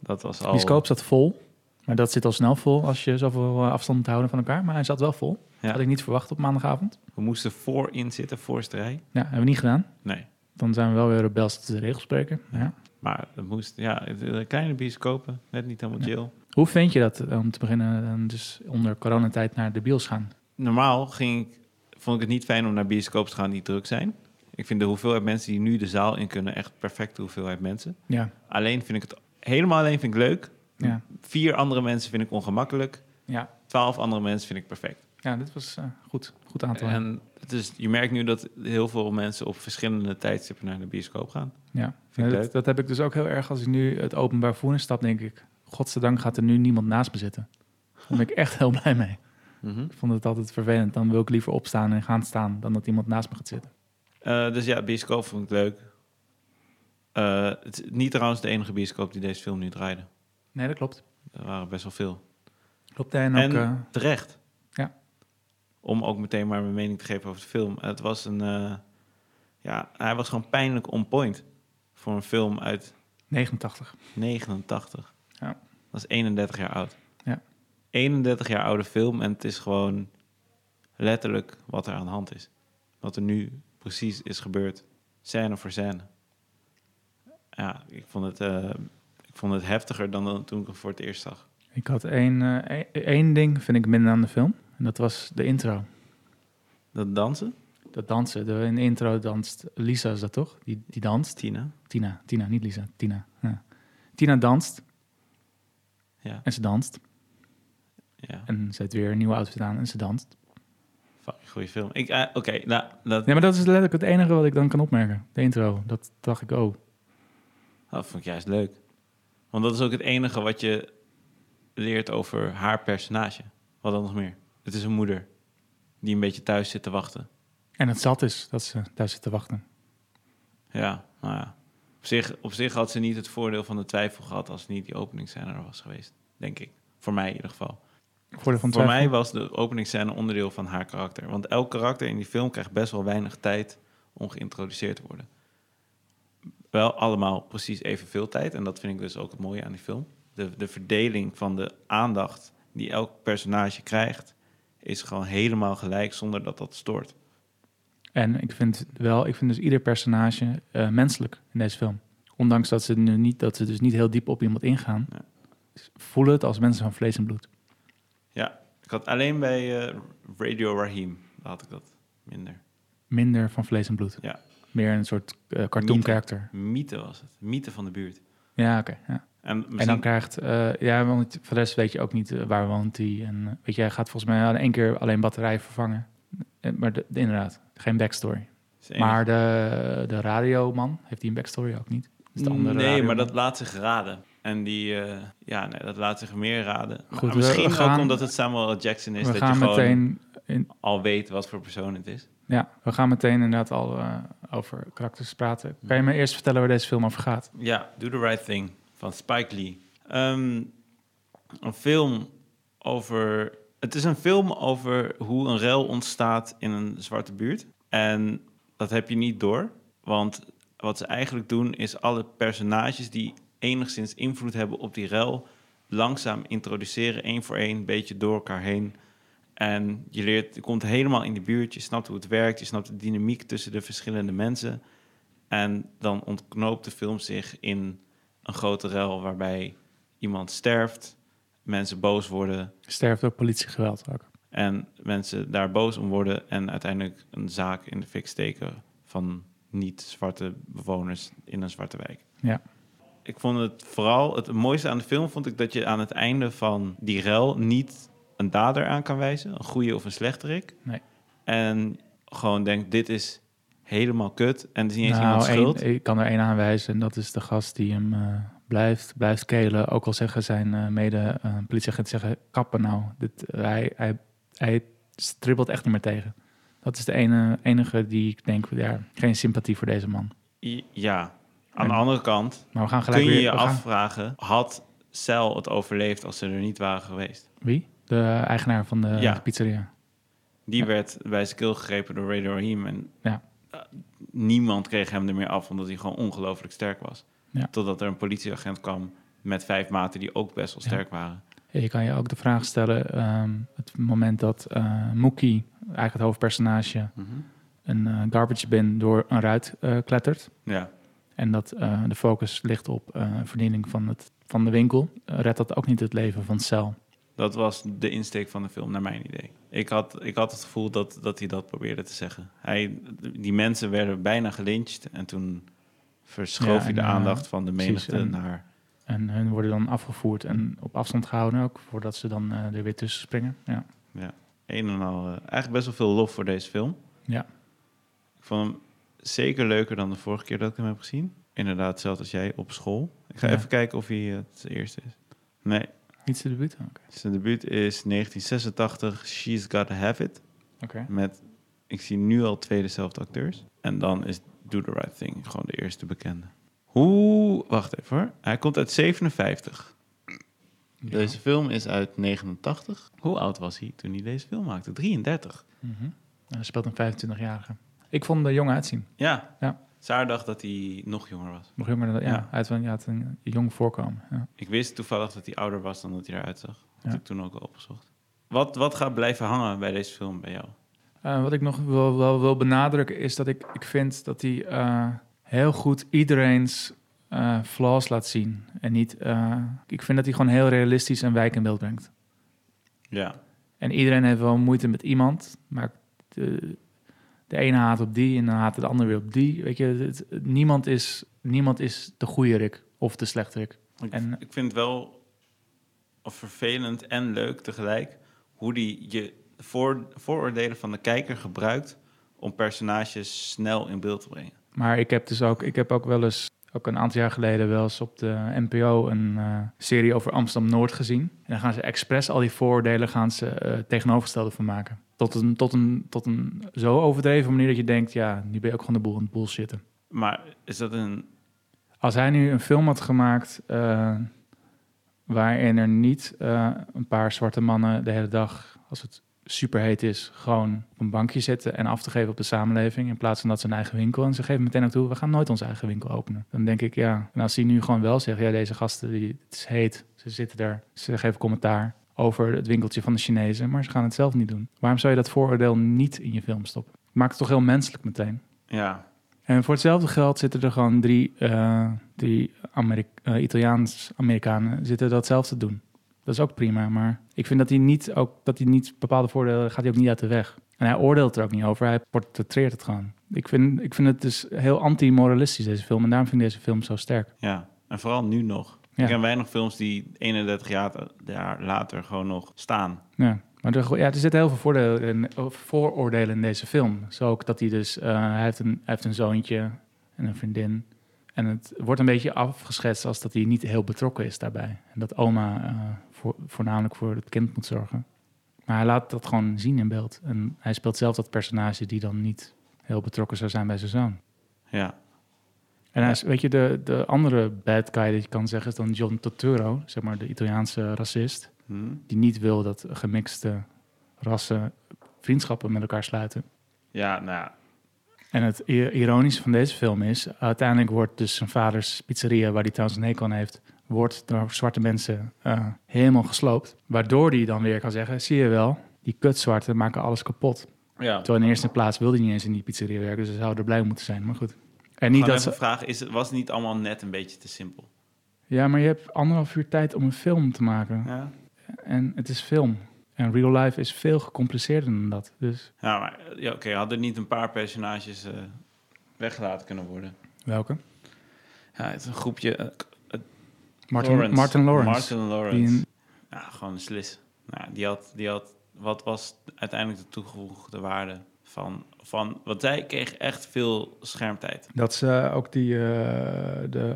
[SPEAKER 1] Dat was
[SPEAKER 2] De
[SPEAKER 1] al...
[SPEAKER 2] bioscoop zat vol. Maar dat zit al snel vol als je zoveel eh, afstand moet houden van elkaar. Maar hij zat wel vol.
[SPEAKER 1] Ja.
[SPEAKER 2] Had ik niet verwacht op maandagavond.
[SPEAKER 1] We moesten voorin zitten, voorste rij.
[SPEAKER 2] Ja, hebben we niet gedaan.
[SPEAKER 1] Nee.
[SPEAKER 2] Dan zijn we wel weer rebels dat de regels spreken. Ja.
[SPEAKER 1] Maar het moest, ja, de kleine bioscopen, net niet helemaal
[SPEAKER 2] Ja. Hoe vind je dat eh, om te beginnen eh, dus onder coronatijd naar de bios gaan?
[SPEAKER 1] Normaal ging ik, vond ik het niet fijn om naar bioscoops te gaan die druk zijn. Ik vind de hoeveelheid mensen die nu de zaal in kunnen echt perfecte hoeveelheid mensen.
[SPEAKER 2] Ja,
[SPEAKER 1] Alleen vind ik het, helemaal alleen vind ik leuk.
[SPEAKER 2] ja,
[SPEAKER 1] Vier andere mensen vind ik ongemakkelijk.
[SPEAKER 2] ja.
[SPEAKER 1] Twaalf andere mensen vind ik perfect.
[SPEAKER 2] ja dit was eh, goed. Goed aantal.
[SPEAKER 1] En het is, je merkt nu dat heel veel mensen op verschillende tijdstippen naar de bioscoop gaan.
[SPEAKER 2] Ja,
[SPEAKER 1] Vind ik
[SPEAKER 2] dat,
[SPEAKER 1] leuk.
[SPEAKER 2] dat heb ik dus ook heel erg als ik nu het openbaar vervoer instap, denk ik. Godzijdank gaat er nu niemand naast me zitten. Daar ben ik echt heel blij mee.
[SPEAKER 1] Mhm.
[SPEAKER 2] Ik vond het altijd vervelend. Dan wil ik liever opstaan en gaan staan dan dat iemand naast me gaat zitten.
[SPEAKER 1] Eh, dus ja, bioscoop vond ik leuk. Eh, het is niet trouwens de enige bioscoop die deze film nu draaide.
[SPEAKER 2] Nee, dat klopt.
[SPEAKER 1] Er waren best wel veel.
[SPEAKER 2] Klopt. En
[SPEAKER 1] En,
[SPEAKER 2] ook, eh,
[SPEAKER 1] terecht.
[SPEAKER 2] Ja.
[SPEAKER 1] Om ook meteen maar mijn mening te geven over de film. Het was een... ja, hij was gewoon pijnlijk on point. Voor een film uit
[SPEAKER 2] 89.
[SPEAKER 1] 89.
[SPEAKER 2] Ja.
[SPEAKER 1] Dat is 31 jaar oud.
[SPEAKER 2] Ja.
[SPEAKER 1] 31 jaar oude film en het is gewoon letterlijk wat er aan de hand is. Wat er nu precies is gebeurd. Scène voor scène. Ja, ik vond het, eh, ik vond het heftiger dan, dan toen ik hem voor het eerst zag.
[SPEAKER 2] Ik had één, eh, één- één ding, vind ik, minder aan de film. En dat was de intro.
[SPEAKER 1] Dat dansen?
[SPEAKER 2] Dat dansen. De, in de intro danst Lisa, is dat toch? Die, die danst.
[SPEAKER 1] Tina?
[SPEAKER 2] Tina, Tina, niet Lisa. Tina. Ja. Tina danst
[SPEAKER 1] Ja.
[SPEAKER 2] en ze danst.
[SPEAKER 1] ja.
[SPEAKER 2] En ze heeft weer een nieuwe outfit aan en ze danst.
[SPEAKER 1] Fucking goede film. Ik, eh, Oké, nou, dat,
[SPEAKER 2] Nee, maar dat is letterlijk het enige wat ik dan kan opmerken. De intro. Dat dacht ik, oh.
[SPEAKER 1] dat vond ik juist leuk. Want dat is ook het enige wat je leert over haar personage. Wat dan nog meer? Het is een moeder die een beetje thuis zit te wachten.
[SPEAKER 2] En het zat is dat ze thuis zit te wachten.
[SPEAKER 1] Ja, nou ja. Op zich, op zich had ze niet het voordeel van de twijfel gehad als niet die openingsscène er was geweest. Denk ik. Voor mij in ieder geval.
[SPEAKER 2] Voordeel van
[SPEAKER 1] Voor
[SPEAKER 2] twijfel.
[SPEAKER 1] mij was de openingsscène onderdeel van haar karakter. Want elk karakter in die film krijgt best wel weinig tijd om geïntroduceerd te worden. Wel allemaal precies evenveel tijd. En dat vind ik dus ook het mooie aan die film. De, de verdeling van de aandacht die elk personage krijgt... is gewoon helemaal gelijk zonder dat dat stoort.
[SPEAKER 2] En ik vind wel, ik vind dus ieder personage eh, menselijk in deze film. Ondanks dat ze, nu niet, dat ze dus niet heel diep op iemand ingaan.
[SPEAKER 1] Ja.
[SPEAKER 2] Voelen het als mensen van vlees en bloed.
[SPEAKER 1] Ja, ik had alleen bij eh, Radio Rahim had ik dat minder.
[SPEAKER 2] Minder van vlees en bloed.
[SPEAKER 1] Ja.
[SPEAKER 2] Meer een soort eh, cartoon
[SPEAKER 1] Mythe.
[SPEAKER 2] character.
[SPEAKER 1] Mythe was het. Mythe van de buurt.
[SPEAKER 2] Ja, oké. ja.
[SPEAKER 1] En, misschien,
[SPEAKER 2] En dan krijgt, eh, ja, want voor de rest weet je ook niet waar woont hij. En weet je, hij gaat volgens mij in één keer alleen batterijen vervangen. Maar de, de- inderdaad, geen backstory. Maar de, de radioman, heeft hij een backstory ook niet? Is de andere
[SPEAKER 1] nee,
[SPEAKER 2] radioman.
[SPEAKER 1] maar dat laat zich raden. En die, eh, ja, nee, dat laat zich meer raden. Maar
[SPEAKER 2] Goed, we-
[SPEAKER 1] misschien
[SPEAKER 2] gaan-
[SPEAKER 1] ook omdat het Samuel L. Jackson is, dat je gewoon
[SPEAKER 2] in,
[SPEAKER 1] al weet wat voor persoon het is.
[SPEAKER 2] Ja, we gaan meteen inderdaad al eh, over karakters praten. Kan je me eerst vertellen waar deze film over gaat?
[SPEAKER 1] Ja, Do the Right Thing van Spike Lee. Ehm, een film over... Het is een film over hoe een rel ontstaat in een zwarte buurt. En dat heb je niet door. Want wat ze eigenlijk doen is alle personages die enigszins invloed hebben op die rel... langzaam introduceren, één voor één, een beetje door elkaar heen. En je, leert, je komt helemaal in de buurt, je snapt hoe het werkt... je snapt de dynamiek tussen de verschillende mensen... En dan ontknoopt de film zich in een grote rel waarbij iemand sterft, mensen boos worden
[SPEAKER 2] Sterft door politiegeweld ook.
[SPEAKER 1] en mensen daar boos om worden en uiteindelijk een zaak in de fik steken van niet-zwarte bewoners in een zwarte wijk.
[SPEAKER 2] Ja.
[SPEAKER 1] Ik vond het vooral, het mooiste aan de film vond ik dat je aan het einde van die rel niet een dader aan kan wijzen, een goede of een slechterik.
[SPEAKER 2] Nee.
[SPEAKER 1] En gewoon denkt, dit is helemaal kut en het is niet eens
[SPEAKER 2] Nou,
[SPEAKER 1] iemands schuld.
[SPEAKER 2] één- ik kan er één aanwijzen en dat is de gast die hem eh, blijft, blijft kelen. Ook al zeggen zijn eh, mede eh, politieagenten zeggen, kappen nou. Dit, hij, hij, hij stribbelt echt niet meer tegen. Dat is de ene, enige die ik denk, ja, geen sympathie voor deze man.
[SPEAKER 1] Ja, aan de andere kant
[SPEAKER 2] Maar we gaan gelijk
[SPEAKER 1] kun je
[SPEAKER 2] weer...
[SPEAKER 1] je afvragen, had Cel het overleefd als ze er niet waren geweest?
[SPEAKER 2] Wie? De eigenaar van de
[SPEAKER 1] Ja.
[SPEAKER 2] pizzeria.
[SPEAKER 1] Die
[SPEAKER 2] Ja.
[SPEAKER 1] werd bij zijn keel gegrepen door Ray Rahim en
[SPEAKER 2] Ja.
[SPEAKER 1] eh, niemand kreeg hem er meer af omdat hij gewoon ongelooflijk sterk was.
[SPEAKER 2] Ja.
[SPEAKER 1] Totdat er een politieagent kwam met vijf maten die ook best wel
[SPEAKER 2] Ja.
[SPEAKER 1] sterk waren.
[SPEAKER 2] Je kan je ook de vraag stellen, ehm, het moment dat eh Mookie, eigenlijk het hoofdpersonage,
[SPEAKER 1] Mhm.
[SPEAKER 2] een eh, garbage bin door een ruit eh, klettert.
[SPEAKER 1] Ja,
[SPEAKER 2] En dat de focus ligt op verdiening van, het, van de winkel. redt dat ook niet het leven van Cel.
[SPEAKER 1] dat was de insteek van de film, naar mijn idee. Ik had, ik had het gevoel dat, dat hij dat probeerde te zeggen. Hij, die mensen werden bijna gelyncht en toen verschoof
[SPEAKER 2] Ja, en,
[SPEAKER 1] de
[SPEAKER 2] eh,
[SPEAKER 1] aandacht van de
[SPEAKER 2] precies,
[SPEAKER 1] menigte
[SPEAKER 2] en-
[SPEAKER 1] naar...
[SPEAKER 2] En hun worden dan afgevoerd en op afstand gehouden ook, voordat ze dan eh, er weer tussen springen. Ja.
[SPEAKER 1] een en al, eh, eigenlijk best wel veel lof voor deze film.
[SPEAKER 2] Ja.
[SPEAKER 1] Ik vond hem zeker leuker dan de vorige keer dat ik hem heb gezien. Inderdaad, hetzelfde als jij, op school. Ik ga
[SPEAKER 2] Ja.
[SPEAKER 1] even kijken of hij het eerste is. Nee,
[SPEAKER 2] Niet zijn debuut? Oké.
[SPEAKER 1] zijn debuut is 1986, She's Gotta Have It.
[SPEAKER 2] Oké.
[SPEAKER 1] Met, ik zie nu al twee dezelfde acteurs. En dan is Do the Right Thing gewoon de eerste bekende. Hoe, wacht even hoor. Hij komt uit 57. Deze film is uit 89. Hoe oud was hij toen hij deze film maakte? 33.
[SPEAKER 2] Mhm. En hij speelt een 25-jarige. Ik vond hem er jong uitzien.
[SPEAKER 1] Ja.
[SPEAKER 2] Ja.
[SPEAKER 1] Saar dacht dat hij nog jonger was.
[SPEAKER 2] Nog jonger dan dat. Ja,
[SPEAKER 1] Ja.
[SPEAKER 2] Uit van, ja, het een jong voorkomen. Ja.
[SPEAKER 1] Ik wist toevallig dat hij ouder was dan dat hij eruit zag. Dat
[SPEAKER 2] Ja.
[SPEAKER 1] heb ik toen ook al opgezocht. Wat, wat gaat blijven hangen bij deze film bij jou?
[SPEAKER 2] Eh, wat ik nog wel, wel wil benadrukken is dat ik, ik vind dat hij eh, heel goed iedereen's eh, flaws laat zien. En niet, ik vind dat hij gewoon heel realistisch een wijk in beeld brengt.
[SPEAKER 1] Ja.
[SPEAKER 2] En iedereen heeft wel moeite met iemand, maar de, de ene haat op die en dan haat de ander weer op die. Weet je, het- niemand, is, niemand is de goede Rick of de slechte Rick.
[SPEAKER 1] Ik,
[SPEAKER 2] En-
[SPEAKER 1] ik vind het wel vervelend en leuk tegelijk hoe die je voor, vooroordelen van de kijker gebruikt om personages snel in beeld te brengen.
[SPEAKER 2] Maar ik heb dus ook, ik heb ook wel eens, ook een aantal jaar geleden, wel eens op de NPO een eh, serie over Amsterdam Noord gezien. En dan gaan ze expres al die vooroordelen gaan ze eh, tegenovergestelde van maken. Tot een, tot, een, tot een zo overdreven manier dat je denkt, ja, nu ben je ook gewoon de boel aan het bullshitten.
[SPEAKER 1] Maar is dat een...
[SPEAKER 2] Als hij nu een film had gemaakt eh, waarin er niet een paar zwarte mannen de hele dag, als het superheet is, gewoon op een bankje zitten en af te geven op de samenleving, in plaats van dat ze een eigen winkel. En ze geven meteen ook toe, we gaan nooit onze eigen winkel openen. Dan denk ik, ja, en als hij nu gewoon wel zegt, ja, deze gasten, die, het is heet, ze zitten daar, ze geven commentaar over het winkeltje van de Chinezen, maar ze gaan het zelf niet doen. Waarom zou je dat vooroordeel niet in je film stoppen? Maakt het toch heel menselijk meteen.
[SPEAKER 1] Ja,
[SPEAKER 2] En voor hetzelfde geld zitten er gewoon drie, eh, drie Amerik eh, Italiaans-Amerikanen zitten datzelfde te doen. Dat is ook prima, maar ik vind dat hij niet, ook, dat hij niet bepaalde voordelen gaat hij ook niet uit de weg. En hij oordeelt er ook niet over, hij portretteert het gewoon. Ik vind, ik vind het dus heel anti-moralistisch, deze film. En daarom vind ik deze film zo sterk.
[SPEAKER 1] ja. En vooral nu nog.
[SPEAKER 2] Ja.
[SPEAKER 1] Ik ken weinig films die 31 jaar, later gewoon nog staan.
[SPEAKER 2] Ja, maar er, ja, er zitten heel veel voordelen in, vooroordelen in deze film. Zo ook dat hij dus, eh, hij, heeft een, hij heeft een zoontje en een vriendin. En het wordt een beetje afgeschetst als dat hij niet heel betrokken is daarbij. En dat oma eh, voor, voornamelijk voor het kind moet zorgen. Maar hij laat dat gewoon zien in beeld. En hij speelt zelf dat personage die dan niet heel betrokken zou zijn bij zijn zoon.
[SPEAKER 1] Ja,
[SPEAKER 2] En hij is, weet je, de, de andere bad guy die je kan zeggen is dan John Turturro, zeg maar de Italiaanse racist
[SPEAKER 1] Hm?
[SPEAKER 2] die niet wil dat gemixte rassen vriendschappen met elkaar sluiten.
[SPEAKER 1] ja nou ja.
[SPEAKER 2] En het ironische van deze film is, uiteindelijk wordt dus zijn vaders pizzeria, waar hij trouwens een hekel aan heeft, wordt door zwarte mensen eh, helemaal gesloopt. Waardoor hij dan weer kan zeggen, zie je wel, die kutzwarten maken alles kapot.
[SPEAKER 1] ja.
[SPEAKER 2] Terwijl in eerste plaats wilde hij niet eens in die pizzeria werken, dus ze zouden er blij om moeten zijn. Maar goed. En niet dat
[SPEAKER 1] even
[SPEAKER 2] ze...
[SPEAKER 1] vragen, is het, was het niet allemaal net een beetje te simpel?
[SPEAKER 2] Ja, maar je hebt anderhalf uur tijd om een film te maken.
[SPEAKER 1] Ja.
[SPEAKER 2] En het is film. En real life is veel gecompliceerder dan dat. Dus
[SPEAKER 1] Ja, maar ja, oké, hadden niet een paar personages eh, weggelaten kunnen worden?
[SPEAKER 2] welke?
[SPEAKER 1] Ja, het is een groepje.
[SPEAKER 2] Martin
[SPEAKER 1] Lawrence.
[SPEAKER 2] Martin Lawrence.
[SPEAKER 1] Martin Lawrence.
[SPEAKER 2] Die een-
[SPEAKER 1] Ja, gewoon een slis. Nou, die had, die had, wat was uiteindelijk de toegevoegde waarde van, van, want zij kreeg echt veel schermtijd.
[SPEAKER 2] Dat ze ook die, eh de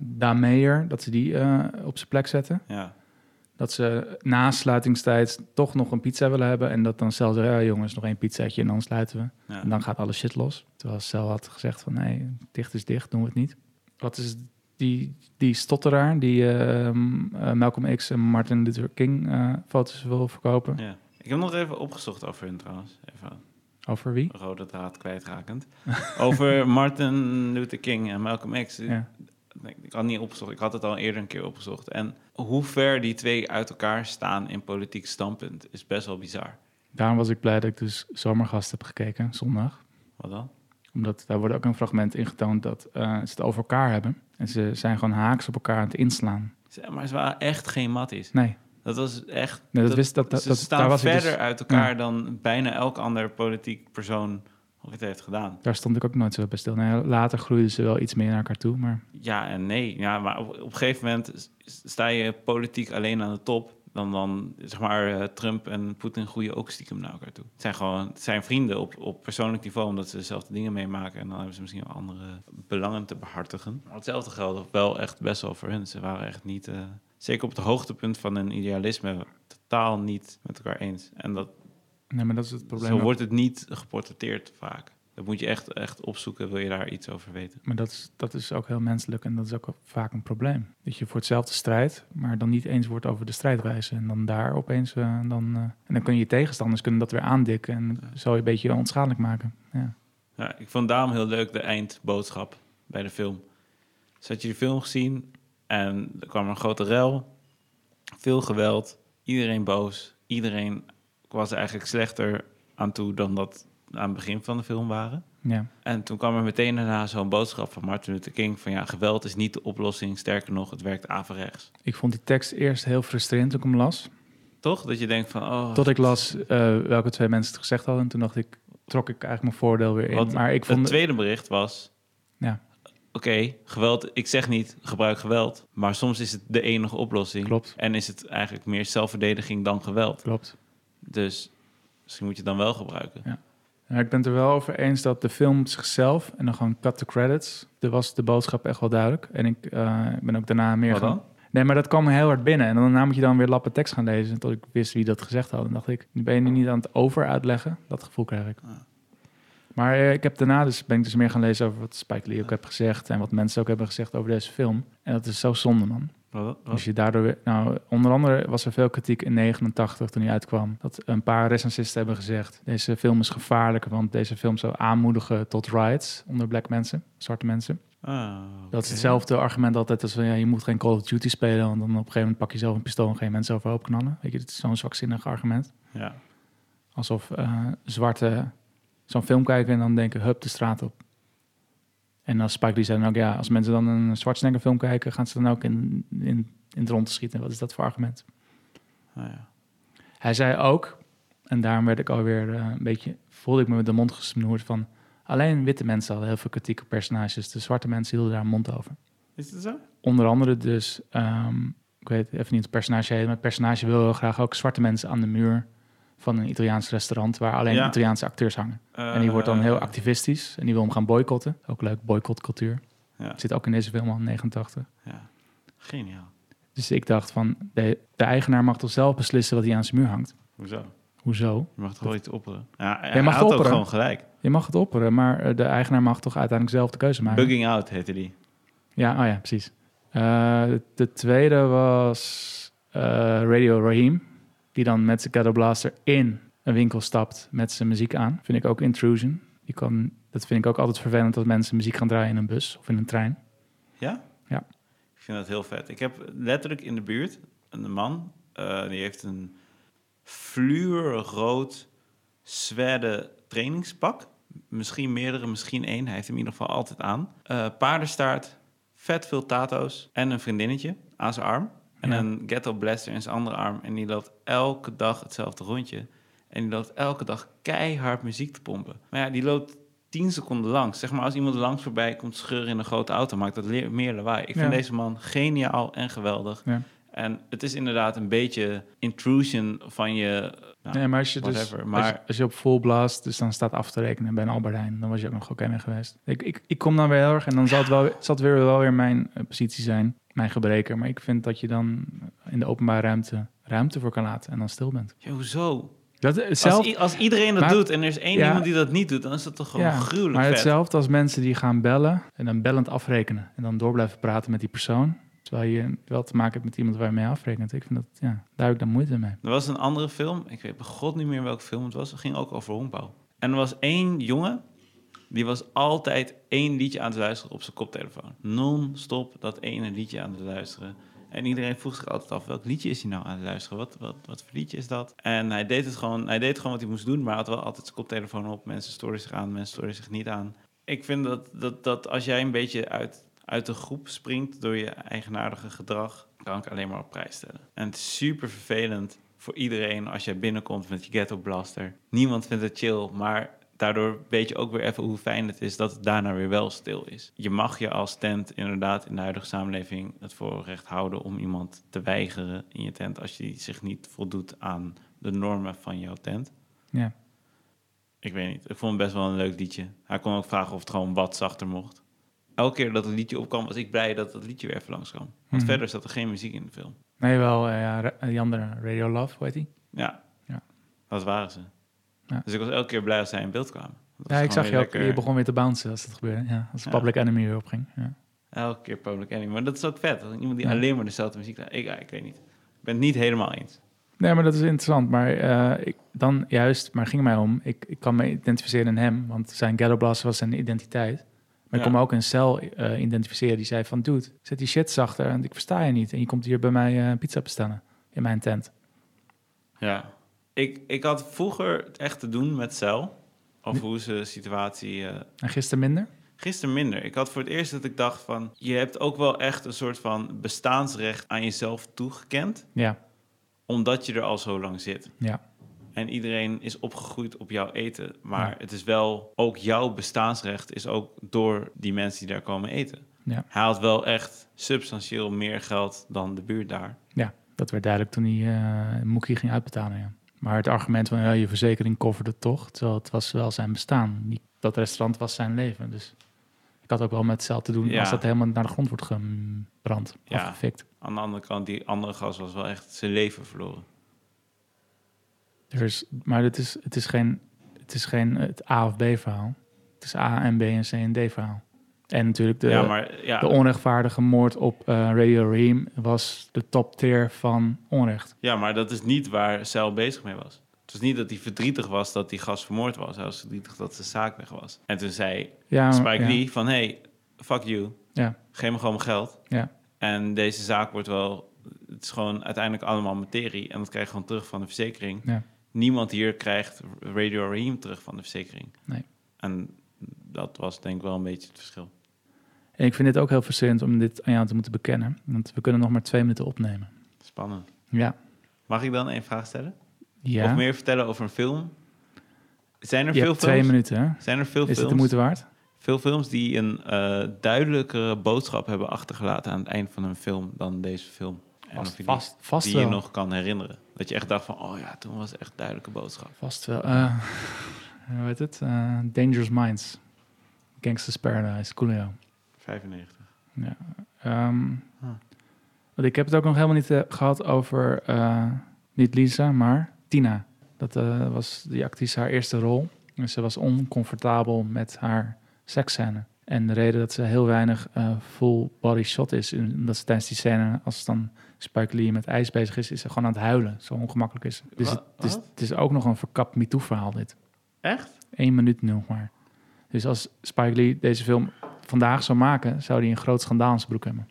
[SPEAKER 2] Daan Meijer, dat ze die op zijn plek zetten.
[SPEAKER 1] Ja,
[SPEAKER 2] Dat ze na sluitingstijd toch nog een pizza willen hebben. En dat dan Cel zegt, ja jongens, nog één pizzaatje en dan sluiten we.
[SPEAKER 1] ja.
[SPEAKER 2] En dan gaat alle shit los. Terwijl Cel had gezegd van, nee, dicht is dicht, doen we het niet. Wat is die, die stotteraar die eh, m- eh, Malcolm X en Martin Luther King eh, foto's wil verkopen?
[SPEAKER 1] ja. Ik heb nog even opgezocht over hun trouwens. Even
[SPEAKER 2] Over wie?
[SPEAKER 1] rode draad kwijtrakend. over Martin Luther King en Malcolm X.
[SPEAKER 2] Ja.
[SPEAKER 1] ik had niet opgezocht. Ik had het al eerder een keer opgezocht. En hoe ver die twee uit elkaar staan in politiek standpunt is best wel bizar.
[SPEAKER 2] Daarom was ik blij dat ik dus Zomergast heb gekeken, zondag.
[SPEAKER 1] Wat dan?
[SPEAKER 2] Omdat daar wordt ook een fragment ingetoond dat eh, ze het over elkaar hebben. En ze zijn gewoon haaks op elkaar aan het inslaan.
[SPEAKER 1] Zeg, Maar ze waren echt geen matties.
[SPEAKER 2] Nee,
[SPEAKER 1] Dat was echt...
[SPEAKER 2] nee dat, wist dat, dat,
[SPEAKER 1] ze
[SPEAKER 2] dat-
[SPEAKER 1] staan
[SPEAKER 2] daar was ik
[SPEAKER 1] verder
[SPEAKER 2] dus-
[SPEAKER 1] uit elkaar dan bijna elk ander politiek persoon ooit heeft gedaan.
[SPEAKER 2] Daar stond ik ook nooit zo bij stil. Nee, later groeiden ze wel iets meer naar elkaar toe, maar
[SPEAKER 1] Ja en nee. Ja, maar op, op een gegeven moment sta je politiek alleen aan de top. Dan, dan zeg maar, eh, Trump en Poetin groeien ook stiekem naar elkaar toe. Het zijn gewoon het zijn vrienden op, op persoonlijk niveau, omdat ze dezelfde dingen meemaken. En dan hebben ze misschien wel andere belangen te behartigen. Maar hetzelfde geldt wel echt best wel voor hun. Ze waren echt niet, eh, zeker op het hoogtepunt van hun idealisme, totaal niet met elkaar eens. En dat,
[SPEAKER 2] nee, maar dat is het probleem.
[SPEAKER 1] zo wordt het niet geportretteerd vaak. Dat moet je echt, echt opzoeken, wil je daar iets over weten.
[SPEAKER 2] Maar dat is, dat is ook heel menselijk en dat is ook vaak een probleem. Dat je voor hetzelfde strijdt, maar dan niet eens wordt over de strijdwijze. En dan daar opeens, eh, dan, eh, en dan kun je tegenstanders kunnen dat weer aandikken en zo je een beetje onschadelijk maken. Ja.
[SPEAKER 1] Ja, ik vond daarom heel leuk de eindboodschap bij de film. Dus had je de film gezien en er kwam een grote rel, veel geweld, iedereen boos, iedereen was eigenlijk slechter aan toe dan dat aan het begin van de film waren.
[SPEAKER 2] ja.
[SPEAKER 1] En toen kwam er meteen daarna zo'n boodschap van Martin Luther King van ja, geweld is niet de oplossing, sterker nog, het werkt averechts.
[SPEAKER 2] Ik vond die tekst eerst heel frustrerend toen ik hem las.
[SPEAKER 1] Toch? Dat je denkt van, oh,
[SPEAKER 2] Tot ik las eh, welke twee mensen het gezegd hadden. En toen dacht ik, trok ik eigenlijk mijn voordeel weer in.
[SPEAKER 1] Want
[SPEAKER 2] maar ik
[SPEAKER 1] het
[SPEAKER 2] vond...
[SPEAKER 1] tweede bericht was,
[SPEAKER 2] Ja,
[SPEAKER 1] oké, geweld, ik zeg niet gebruik geweld, maar soms is het de enige oplossing.
[SPEAKER 2] klopt,
[SPEAKER 1] En is het eigenlijk meer zelfverdediging dan geweld.
[SPEAKER 2] klopt.
[SPEAKER 1] Dus misschien moet je het dan wel gebruiken.
[SPEAKER 2] Ja, ik ben het er wel over eens dat de film zichzelf... en dan gewoon cut the credits... er was de boodschap echt wel duidelijk. En ik eh, ben ook daarna meer
[SPEAKER 1] Wat
[SPEAKER 2] gaan... Nee, maar dat kwam heel hard binnen. En daarna moet je dan weer lappen tekst gaan lezen... tot ik wist wie dat gezegd had. En dacht ik, nu ben je nu niet aan het over uitleggen. Dat gevoel krijg ik.
[SPEAKER 1] Ah.
[SPEAKER 2] Maar eh, ik heb daarna dus, ben ik dus meer gaan lezen over wat Spike Lee ook heeft gezegd... en wat mensen ook hebben gezegd over deze film. En dat is zo zonde, man.
[SPEAKER 1] Wat? Wat?
[SPEAKER 2] Als je daardoor weer, nou, onder andere was er veel kritiek in 89 toen hij uitkwam. Dat een paar recensisten hebben gezegd: deze film is gevaarlijk, want deze film zou aanmoedigen tot riots onder black mensen, zwarte mensen.
[SPEAKER 1] Ah,
[SPEAKER 2] Dat is hetzelfde argument altijd als van ja, je moet geen Call of Duty spelen, want dan op een gegeven moment pak je zelf een pistool en je mensen overhoop knallen. Weet je, het is zo'n zwakzinnig argument.
[SPEAKER 1] Ja.
[SPEAKER 2] Alsof eh zwarte zo'n film kijken en dan denken, hup, de straat op. En als Spike Lee zei dan ook, ja, als mensen dan een Schwarzenegger film kijken, gaan ze dan ook in, in, in het rond te schieten. Wat is dat voor argument?
[SPEAKER 1] Ah, ja.
[SPEAKER 2] Hij zei ook, en daarom werd ik alweer eh, een beetje, voelde ik me met de mond gesnoerd van, alleen witte mensen hadden heel veel kritiek op personages. De zwarte mensen hielden daar een mond over.
[SPEAKER 1] Is het zo?
[SPEAKER 2] Onder andere dus, ehm, ik weet even niet het personage heet, maar het personage wil heel graag ook zwarte mensen aan de muur van een Italiaans restaurant waar alleen
[SPEAKER 1] Ja.
[SPEAKER 2] Italiaanse acteurs hangen. en die wordt dan heel
[SPEAKER 1] Eh,
[SPEAKER 2] activistisch en die wil hem gaan boycotten. Ook leuk, boycottcultuur.
[SPEAKER 1] Ja.
[SPEAKER 2] Zit ook in deze film al in 89.
[SPEAKER 1] ja. Geniaal.
[SPEAKER 2] Dus ik dacht van, de, de eigenaar mag toch zelf beslissen wat hij aan zijn muur hangt.
[SPEAKER 1] Hoezo?
[SPEAKER 2] Hoezo?
[SPEAKER 1] Je mag toch wel iets opperen? Ja, hij
[SPEAKER 2] Jij mag
[SPEAKER 1] ook
[SPEAKER 2] opperen.
[SPEAKER 1] gewoon gelijk.
[SPEAKER 2] Je mag het opperen, maar eh, de eigenaar mag toch uiteindelijk zelf de keuze maken.
[SPEAKER 1] Bugging out heette die.
[SPEAKER 2] Ja, oh ja, precies. Eh, de, de tweede was Radio Raheem, die dan met zijn Ghetto Blaster in een winkel stapt met zijn muziek aan. Vind ik ook intrusion. Die kan, dat vind ik ook altijd vervelend dat mensen muziek gaan draaien in een bus of in een trein.
[SPEAKER 1] Ja?
[SPEAKER 2] Ja.
[SPEAKER 1] Ik vind dat heel vet. Ik heb letterlijk in de buurt een man, eh, die heeft een fluorrood zwerde trainingspak. Misschien meerdere, misschien één. Hij heeft hem in ieder geval altijd aan. Eh, paardenstaart, vet veel tato's en een vriendinnetje aan zijn arm. En
[SPEAKER 2] Ja.
[SPEAKER 1] een ghetto blaster in zijn andere arm. En die loopt elke dag hetzelfde rondje. En die loopt elke dag keihard muziek te pompen. Maar ja, die loopt 10 seconden langs. Zeg maar als iemand langs voorbij komt scheuren in een grote auto, maakt dat meer lawaai. Ik vind
[SPEAKER 2] Ja.
[SPEAKER 1] deze man geniaal en geweldig.
[SPEAKER 2] Ja.
[SPEAKER 1] En het is inderdaad een beetje intrusion van je... nou,
[SPEAKER 2] nee, maar als je, dus,
[SPEAKER 1] whatever,
[SPEAKER 2] als,
[SPEAKER 1] maar-
[SPEAKER 2] je, als je op full blast dus dan staat af te rekenen bij een Albert Heijn, dan was je ook nog mee geweest. Ik, ik, ik kom dan weer heel erg en dan zal het wel, zal het weer, wel weer mijn eh, positie zijn, mijn gebreken. Maar ik vind dat je dan in de openbare ruimte ruimte voor kan laten en dan stil bent.
[SPEAKER 1] ja, hoezo?
[SPEAKER 2] Dat,
[SPEAKER 1] Als,
[SPEAKER 2] zelf,
[SPEAKER 1] als iedereen dat
[SPEAKER 2] Maar-
[SPEAKER 1] doet en er is één
[SPEAKER 2] Ja.
[SPEAKER 1] iemand die dat niet doet, dan is dat toch gewoon
[SPEAKER 2] Ja,
[SPEAKER 1] gruwelijk
[SPEAKER 2] maar
[SPEAKER 1] vet.
[SPEAKER 2] hetzelfde als mensen die gaan bellen en dan bellend afrekenen. En dan door blijven praten met die persoon. Terwijl je wel te maken hebt met iemand waar je mee afrekent. Ik vind dat, ja, daar heb ik dan moeite mee.
[SPEAKER 1] Er was een andere film, ik weet god niet meer welke film het was. Het ging ook over honkbal. En er was één jongen, Die was altijd één liedje aan het luisteren op zijn koptelefoon. Non-stop dat ene liedje aan het luisteren. En iedereen vroeg zich altijd af, welk liedje is hij nou aan het luisteren? Wat, wat, wat voor liedje is dat? En hij deed het gewoon, hij deed gewoon wat hij moest doen, maar had wel altijd zijn koptelefoon op. Mensen storen zich aan, mensen storen zich niet aan. Ik vind dat, dat, dat als jij een beetje uit, uit de groep springt door je eigenaardige gedrag, kan ik alleen maar op prijs stellen. En het is super vervelend voor iedereen als jij binnenkomt met je ghetto blaster. Niemand vindt het chill, maar daardoor weet je ook weer even hoe fijn het is dat het daarna weer wel stil is. Je mag je als tent inderdaad in de huidige samenleving het voorrecht houden om iemand te weigeren in je tent als je zich niet voldoet aan de normen van jouw tent.
[SPEAKER 2] Ja.
[SPEAKER 1] Ik weet niet. Ik vond het best wel een leuk liedje. Hij kon ook vragen of het gewoon wat zachter mocht. Elke keer dat het liedje opkwam, was ik blij dat het liedje weer even langs kwam. Want
[SPEAKER 2] Mhm.
[SPEAKER 1] verder zat er geen muziek in de film.
[SPEAKER 2] Nee, wel, eh, ja, ra- die andere, Radio Love, hoe heet die?
[SPEAKER 1] Ja,
[SPEAKER 2] Ja.
[SPEAKER 1] dat waren ze.
[SPEAKER 2] Ja.
[SPEAKER 1] Dus ik was elke keer blij als zij in beeld kwamen. Dat
[SPEAKER 2] Ja, ik zag je ook, je begon weer te bouncen als dat gebeurde. Ja, als
[SPEAKER 1] Ja.
[SPEAKER 2] Public Enemy weer opging. Ja.
[SPEAKER 1] Elke keer Public Enemy. Maar dat is ook vet. Iemand die alleen maar dezelfde muziek laat. Ik, ik weet niet. Ik ben het niet helemaal eens.
[SPEAKER 2] Nee, maar dat is interessant. Maar eh, ik, dan juist, maar ging mij om, ik, ik kan me identificeren in hem, want zijn ghetto blaster was zijn identiteit. Maar ik kon me ook een cel eh, identificeren die zei van, dude, zet die shit zachter, want ik versta je niet. En je komt hier bij mij eh, pizza bestellen, in mijn tent.
[SPEAKER 1] Ja. Ik, ik had vroeger het echt te doen met Cel. Of hoe ze situatie... eh,
[SPEAKER 2] En gisteren minder?
[SPEAKER 1] Gisteren minder. Ik had voor het eerst dat ik dacht van... Je hebt ook wel echt een soort van bestaansrecht aan jezelf toegekend.
[SPEAKER 2] Ja,
[SPEAKER 1] Omdat je er al zo lang zit.
[SPEAKER 2] ja,
[SPEAKER 1] En iedereen is opgegroeid op jouw eten. Maar
[SPEAKER 2] Ja.
[SPEAKER 1] het is wel... Ook jouw bestaansrecht is ook door die mensen die daar komen eten.
[SPEAKER 2] ja.
[SPEAKER 1] Hij had wel echt substantieel meer geld dan de buurt daar.
[SPEAKER 2] Ja, dat werd duidelijk toen hij eh Moekie ging uitbetalen, ja. Maar het argument van, ja, je verzekering coverde het toch, terwijl het was wel zijn bestaan. Dat restaurant was zijn leven, dus... Ik had ook wel met cel te doen
[SPEAKER 1] Ja.
[SPEAKER 2] als dat helemaal naar de grond wordt gebrand,
[SPEAKER 1] Ja.
[SPEAKER 2] afgefikt.
[SPEAKER 1] Aan de andere kant, die andere gast was wel echt zijn leven verloren.
[SPEAKER 2] Er is, maar het is, het is geen het, is geen het A of B verhaal. Het is A en B en C en D verhaal. En natuurlijk de,
[SPEAKER 1] ja, maar ja,
[SPEAKER 2] de onrechtvaardige moord op eh Radio Reem was de top tier van onrecht.
[SPEAKER 1] ja, maar dat is niet waar Cel bezig mee was. Het was niet dat hij verdrietig was dat die gast vermoord was. Hij was verdrietig dat zijn zaak weg was. En toen zei
[SPEAKER 2] Ja,
[SPEAKER 1] Spike
[SPEAKER 2] ja,
[SPEAKER 1] Lee van... Hey, fuck you.
[SPEAKER 2] Ja,
[SPEAKER 1] Geef me gewoon mijn geld.
[SPEAKER 2] ja,
[SPEAKER 1] En deze zaak wordt wel... Het is gewoon uiteindelijk allemaal materie. En dat krijg je gewoon terug van de verzekering.
[SPEAKER 2] ja.
[SPEAKER 1] Niemand hier krijgt Radio Raheem terug van de verzekering.
[SPEAKER 2] Nee.
[SPEAKER 1] En dat was denk ik wel een beetje het verschil.
[SPEAKER 2] En ik vind dit ook heel frustrerend om dit aan jou te moeten bekennen. Want we kunnen nog maar twee minuten opnemen.
[SPEAKER 1] Spannend.
[SPEAKER 2] Ja.
[SPEAKER 1] Mag ik dan één vraag stellen?
[SPEAKER 2] ja.
[SPEAKER 1] Of meer vertellen over een film? Zijn er
[SPEAKER 2] Je
[SPEAKER 1] veel
[SPEAKER 2] hebt twee
[SPEAKER 1] films?
[SPEAKER 2] minuten, hè?
[SPEAKER 1] Zijn er veel
[SPEAKER 2] Is het
[SPEAKER 1] films?
[SPEAKER 2] de moeite waard?
[SPEAKER 1] Veel films die een eh, duidelijkere boodschap hebben achtergelaten aan het eind van een film dan deze film. En of
[SPEAKER 2] Vast,
[SPEAKER 1] die,
[SPEAKER 2] vast,
[SPEAKER 1] je nog kan herinneren. Dat je echt dacht van, oh ja, toen was het echt duidelijke boodschap.
[SPEAKER 2] Vast wel. Hoe heet het? Eh, Dangerous Minds. Gangster's Paradise. Coolio.
[SPEAKER 1] 95.
[SPEAKER 2] Ja. Ehm,
[SPEAKER 1] Ah.
[SPEAKER 2] want ik heb het ook nog helemaal niet eh, gehad over, niet Lisa, maar Tina. Dat was die actrice haar eerste rol. En ze was oncomfortabel met haar seksscène. En de reden dat ze heel weinig eh, full body shot is, omdat ze tijdens die scène, als dan Spike Lee met ijs bezig is, is ze gewoon aan het huilen. Zo ongemakkelijk is. Dus het, het is, het is ook nog een verkapt MeToo-verhaal dit.
[SPEAKER 1] Echt?
[SPEAKER 2] Eén minuut nog maar. Dus als Spike Lee deze film vandaag zou maken, zou hij een groot schandaal in zijn broek hebben.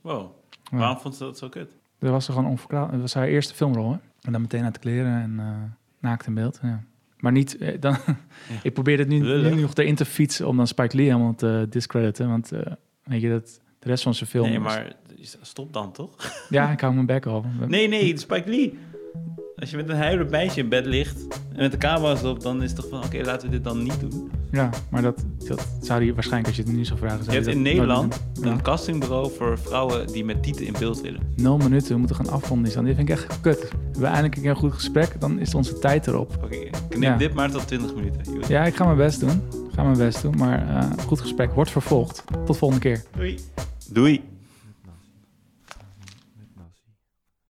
[SPEAKER 1] Wow.
[SPEAKER 2] Ja.
[SPEAKER 1] Waarom vond ze dat zo kut?
[SPEAKER 2] Dat was er gewoon onverklaarbaar. Dat was haar eerste filmrol, hè? En dan meteen uit de kleren en eh, naakt in beeld. Ja. Maar niet, eh, dan, ik probeer het nu, nu nog erin te fietsen om dan Spike Lee helemaal te discrediten. Want eh, weet je, dat, de rest van zijn film...
[SPEAKER 1] Nee, maar stop dan toch?
[SPEAKER 2] Ja, ik hou mijn bek al.
[SPEAKER 1] Nee, nee, Spike Lee. Als je met een huilend meisje in bed ligt en met de camera's op, dan is het toch van, oké, laten we dit dan niet doen.
[SPEAKER 2] Ja, maar dat, dat zou hij waarschijnlijk, als je het nu zou vragen...
[SPEAKER 1] Je
[SPEAKER 2] zou
[SPEAKER 1] hebt
[SPEAKER 2] hij
[SPEAKER 1] in Nederland.
[SPEAKER 2] Ja.
[SPEAKER 1] een castingbureau voor vrouwen die met tieten in beeld willen.
[SPEAKER 2] Nul minuten, we moeten gaan afronden. Dit vind ik echt kut. We hebben eindelijk een keer een goed gesprek, dan is onze tijd erop.
[SPEAKER 1] Oké, knip
[SPEAKER 2] Ja.
[SPEAKER 1] dit maar tot 20 minuten. Joh.
[SPEAKER 2] Ja, ik ga mijn best doen. Ik ga mijn best doen, maar eh, goed gesprek wordt vervolgd. Tot volgende keer.
[SPEAKER 1] Doei. Doei.